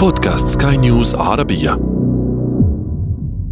بودكاست سكاي نيوز عربية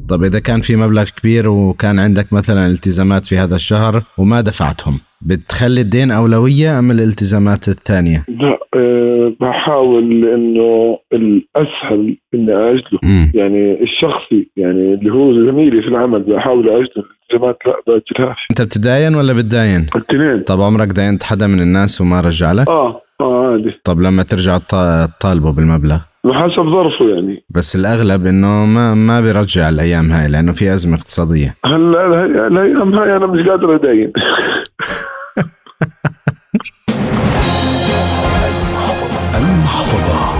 طب إذا كان في مبلغ كبير وكان عندك مثلا التزامات في هذا الشهر وما دفعتهم بتخلي الدين أولوية أم الالتزامات الثانية؟ لا أه بحاول إنه الأسهل إني أجله مم. يعني الشخصي يعني اللي هو زميلي في العمل بحاول أجله الالتزامات لا باجلهاش أنت بتداين ولا بتداين؟ الاثنين طب عمرك داينت حدا من الناس وما رجع لك؟ آه آه عادي طب لما ترجع تط- تطالبه بالمبلغ بحسب ظرفه يعني. بس الأغلب إنه ما ما بيرجع الأيام هاي لأنه في أزمة اقتصادية. هلا الأيام هاي أنا مش قادر ادين المحفظة.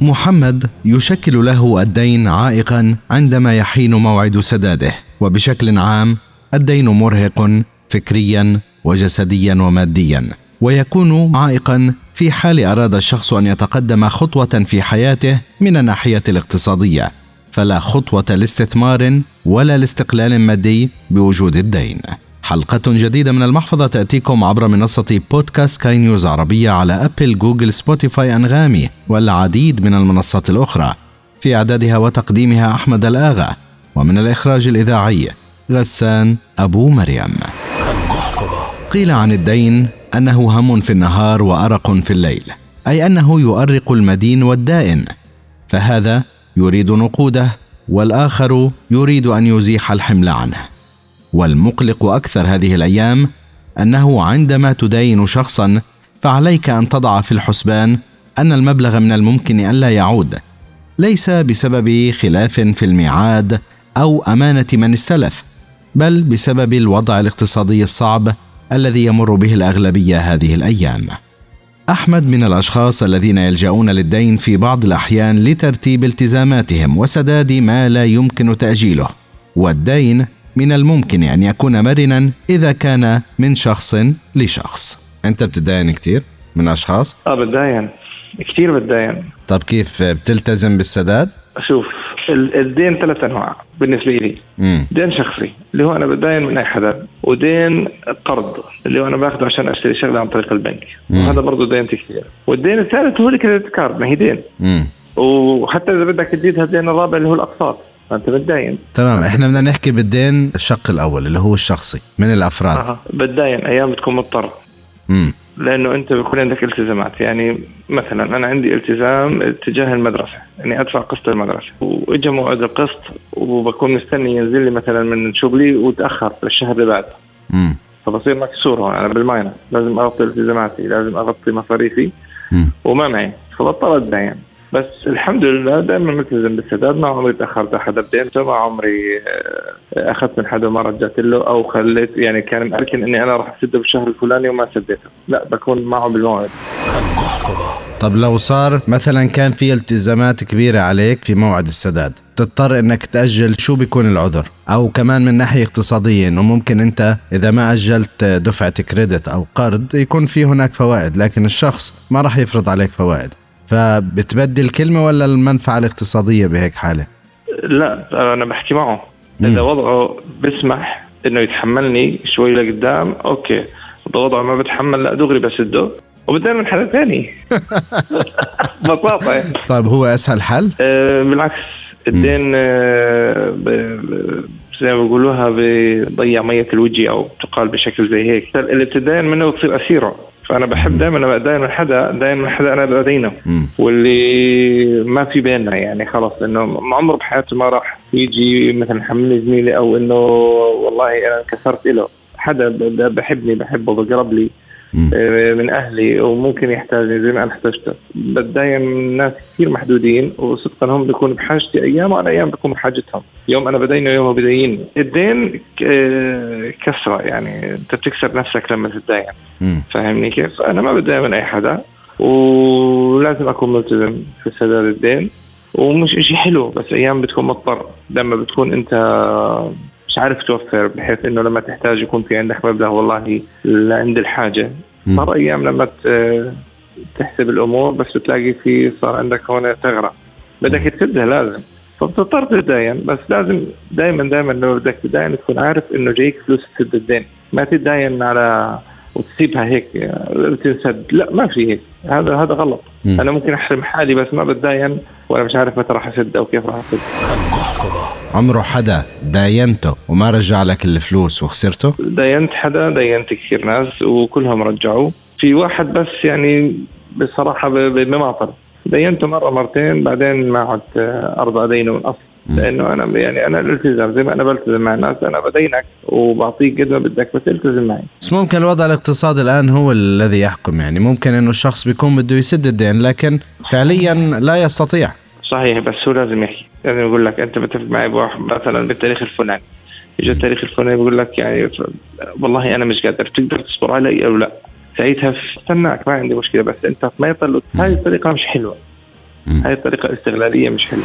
محمد يشكل له الدين عائقا عندما يحين موعد سداده وبشكل عام الدين مرهق فكريا وجسديا وماديا. ويكون عائقا في حال أراد الشخص أن يتقدم خطوة في حياته من الناحية الاقتصادية فلا خطوة لاستثمار ولا لاستقلال مادي بوجود الدين. حلقة جديدة من المحفظة تأتيكم عبر منصة بودكاست سكاي نيوز عربية على أبل جوجل سبوتيفاي أنغامي والعديد من المنصات الأخرى. في إعدادها وتقديمها أحمد الآغا ومن الإخراج الإذاعي غسان أبو مريم. قيل عن الدين أنه هم في النهار وأرق في الليل أي أنه يؤرق المدين والدائن فهذا يريد نقوده والآخر يريد أن يزيح الحمل عنه. والمقلق أكثر هذه الأيام أنه عندما تداين شخصا فعليك أن تضع في الحسبان أن المبلغ من الممكن الا يعود. ليس بسبب خلاف في الميعاد أو أمانة من استلف بل بسبب الوضع الاقتصادي الصعب الذي يمر به الأغلبية هذه الأيام. أحمد من الأشخاص الذين يلجؤون للدين في بعض الأحيان لترتيب التزاماتهم وسداد ما لا يمكن تأجيله والدين من الممكن أن يكون مرنا إذا كان من شخص لشخص. أنت بتداين كثير من أشخاص؟ آه بتداين كثير بتداين طب كيف بتلتزم بالسداد؟ شوف ال- الدين ثلاث أنواع بالنسبة لي. امم دين شخصي اللي هو أنا بداين من أي حدا. ودين قرض اللي هو أنا باخده عشان أشتري شغلة عن طريق البنك. مم. وهذا برضه دينتي كثير والدين الثالث هو الكريدت كارد ما هي دين. امم وحتى إذا بدك تزيد الدين الرابع اللي هو الأقساط. فأنت بتداين تمام إحنا بدنا نحكي بالدين الشق الأول اللي هو الشخصي من الأفراد. أه. بتداين أيام بتكون مضطر امم لأنه أنت بيكون عندك التزامات. يعني مثلا أنا عندي التزام تجاه المدرسة اني أدفع قسط المدرسة. واجى موعد القسط وبكون مستني ينزل لي مثلا من شغلي وتأخر للشهر اللي بعده. فبصير مكسور هون أنا بالماينس لازم أغطي التزاماتي لازم أغطي مصاريفي. وما معي. فبضطر اتدين بس الحمد لله دائما ملتزم بالسداد ما عمري تأخرت على حدا بدينته ما عمري آه، أخذت من حدا وما رجعت له أو خليت يعني كان مأركن إني أنا راح أسده بالشهر الفلاني وما سديته. لا بكون معه بالموعد. طب لو صار مثلا كان في التزامات كبيرة عليك في موعد السداد تضطر إنك تأجل شو بيكون العذر؟ أو كمان من ناحية اقتصادية إنه ممكن أنت إذا ما أجلت دفعة كريدت أو قرض يكون في هناك فوائد لكن الشخص ما راح يفرض عليك فوائد. فبتبدل كلمة ولا المنفعة الاقتصادية بهيك حالة؟ لا أنا بحكي معه. إذا وضعه بسمح إنه يتحملني شوي لقدام أوكي. إذا وضعه ما بتحمل لا دغري بسده وبدل من حدا ثاني ببساطة. يعني. طيب هو أسهل حل؟ أه بالعكس. الدين أه ب- زي ما بيقولوها بضيع مية الوجه أو تقال بشكل زي هيك. اللي بتدين منه بتصير أسيرة. فأنا بحب دائما لما من حدا داين من حدا أنا بدينه. واللي ما في بيننا يعني خلص انه ما عمره بحياته ما راح يجي مثلا حملني زميلي أو إنه والله أنا انكسرت له حدا بحبني بحبه بقرب لي. من أهلي وممكن يحتاجني زي ما أنا احتجته. بتداين من ناس كثير محدودين وصدقا هم بيكونوا بحاجتي أيام وأنا أيام بكون بحاجتهم. يوم أنا بدينه يوم هو بديني الدين آه، كسرة يعني. أنت بتكسر نفسك لما تتداين. فاهمني كيف؟ أنا ما بدي من أي حدا ولازم أكون ملتزم في سداد الدين. ومش إشي حلو بس أيام بتكون مضطر. لما بتكون أنت مش عارف توفر بحيث إنه لما تحتاج يكون في عندك مبلغ والله عند الحاجة. صار أيام لما تحسب الأمور بس بتلاقي في صار عندك هون ثغرة. بدك تسدها لازم. فبتضطر تتداين بس لازم دائما دائما لما بدك تداين تكون عارف إنه جايك فلوس تسد الدين. ما تتداين على وتسيبها هيك بتنسد لا ما في هيك. هذا هذا غلط. م. أنا ممكن أحرم حالي بس ما بتداين وأنا مش عارف متى راح أسد أو كيف راح أسد. عمره حدا داينته وما رجع لك الفلوس وخسرته؟ داينت حدا داينت كثير ناس وكلهم رجعوا. في واحد بس يعني بصراحة بمعطل داينته مرة مرتين بعدين ما عدت أرضى ادينه من اصل لأنه أنا يعني أنا الالتزام زي ما أنا بلتزم مع الناس أنا بدينك وبعطيك قد ما بدك بس التزم معي. بس ممكن الوضع الاقتصادي الآن هو الذي يحكم يعني ممكن إنه الشخص بيكون بده يسد الدين لكن فعليا لا يستطيع. صحيح بس هو لازم يحكي. لازم يقول لك أنت متفق معي مثلا بالتاريخ الفلاني. يجي التاريخ الفلاني بيقول لك يعني والله أنا مش قادر تقدر تصبر علي أو لا؟ ساعتها استناك ما عندي مشكلة بس أنت ما يطلع هاي الطريقة مش حلوة. هاي الطريقة استغلالية مش حلوة.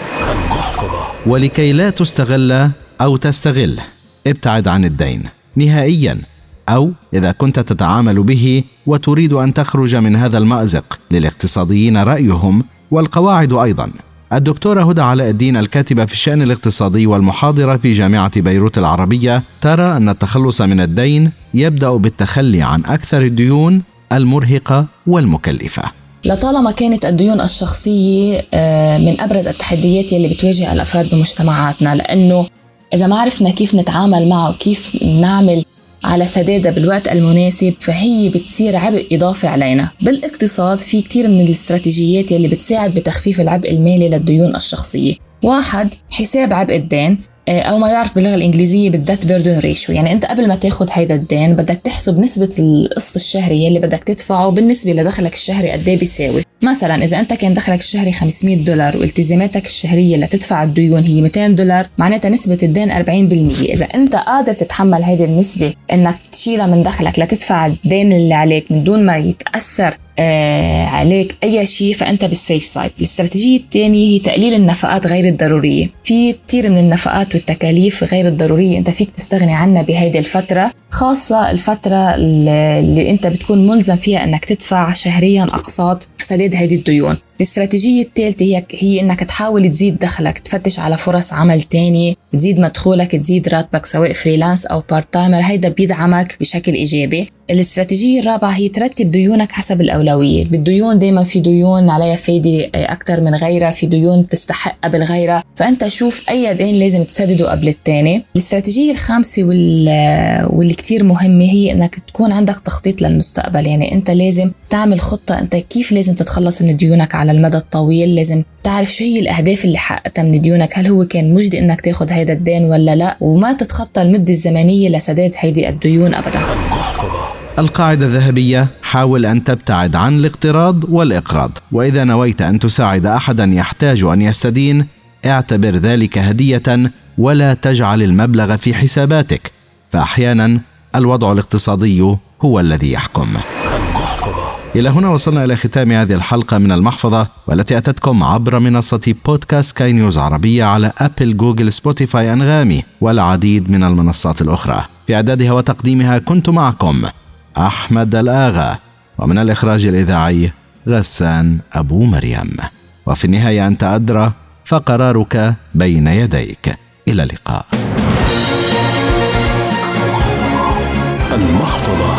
ولكي لا تستغل أو تستغل ابتعد عن الدين. نهائيا أو إذا كنت تتعامل به وتريد أن تخرج من هذا المأزق. للاقتصاديين رأيهم والقواعد أيضا. الدكتورة هدى علاء الدين الكاتبة في الشأن الاقتصادي والمحاضرة في جامعة بيروت العربية ترى أن التخلص من الدين يبدأ بالتخلي عن أكثر الديون المرهقة والمكلفة. لطالما كانت الديون الشخصية آه، من أبرز التحديات يلي بتواجه الأفراد بمجتمعاتنا. لأنه إذا ما عرفنا كيف نتعامل معه وكيف نعمل على سدادها بالوقت المناسب فهي بتصير عبء إضافي علينا. بالاقتصاد في كتير من الاستراتيجيات يلي بتساعد بتخفيف العبء المالي للديون الشخصية. واحد حساب عبء الدين. أو ما يعرف باللغة الإنجليزية بال debt burden ratio يعني أنت قبل ما تاخذ هيدا الدين بدك تحسب نسبة القسط الشهري يلي بدك تدفعه بالنسبة لدخلك الشهري قد إيه بيساوي. مثلا إذا أنت كان دخلك الشهري 500 دولار والتزاماتك الشهرية لتدفع الديون هي 200 دولار معناتها نسبة الدين 40% إذا أنت قادر تتحمل هيدي النسبة إنك تشيلها من دخلك لتدفع الدين اللي عليك من دون ما يتأثر آه عليك أي شيء فأنت بال safe side الاستراتيجية الثانية هي تقليل النفقات غير الضرورية. في كثير من النفقات والتكاليف غير الضرورية أنت فيك تستغني عنها بهيدي الفترة خاصة الفترة اللي أنت بتكون ملزم فيها أنك تدفع شهريا أقساط سداد هذه الديون. الاستراتيجية الثالثة هي, هي إنك تحاول تزيد دخلك تفتش على فرص عمل تاني تزيد مدخولك تزيد راتبك سواء freelance أو part-timer هيدا بيدعمك بشكل إيجابي. الاستراتيجية الرابعة هي ترتب ديونك حسب الأولوية. بالديون دايما في ديون عليها فايدة أكثر من غيرها في ديون تستحق قبل غيرها. فأنت شوف أي دين لازم تسدده قبل الثاني الاستراتيجية الخامسة واللي كتير مهمة هي أنك تكون عندك تخطيط للمستقبل. يعني أنت لازم تعمل خطة أنت كيف لازم تتخلص من ديونك على المدى الطويل لازم تعرف شو هي الأهداف اللي حققتها من ديونك هل هو كان مجدي أنك تاخذ هيدا الدين ولا لأ؟ وما تتخطى المدة الزمنية لسداد هيدي الديون أبدا. القاعدة الذهبية حاول أن تبتعد عن الاقتراض والإقراض. وإذا نويت أن تساعد أحدا يحتاج أن يستدين اعتبر ذلك هدية ولا تجعل المبلغ في حساباتك. فأحيانا الوضع الاقتصادي هو الذي يحكم. إلى هنا وصلنا إلى ختام هذه الحلقة من المحفظة والتي أتتكم عبر منصة بودكاست سكاي نيوز عربية على أبل جوجل سبوتيفاي أنغامي والعديد من المنصات الأخرى. في إعدادها وتقديمها كنت معكم أحمد الآغا ومن الإخراج الإذاعي غسان أبو مريم. وفي النهاية أنت أدرى فقرارك بين يديك. إلى اللقاء. المحفظة.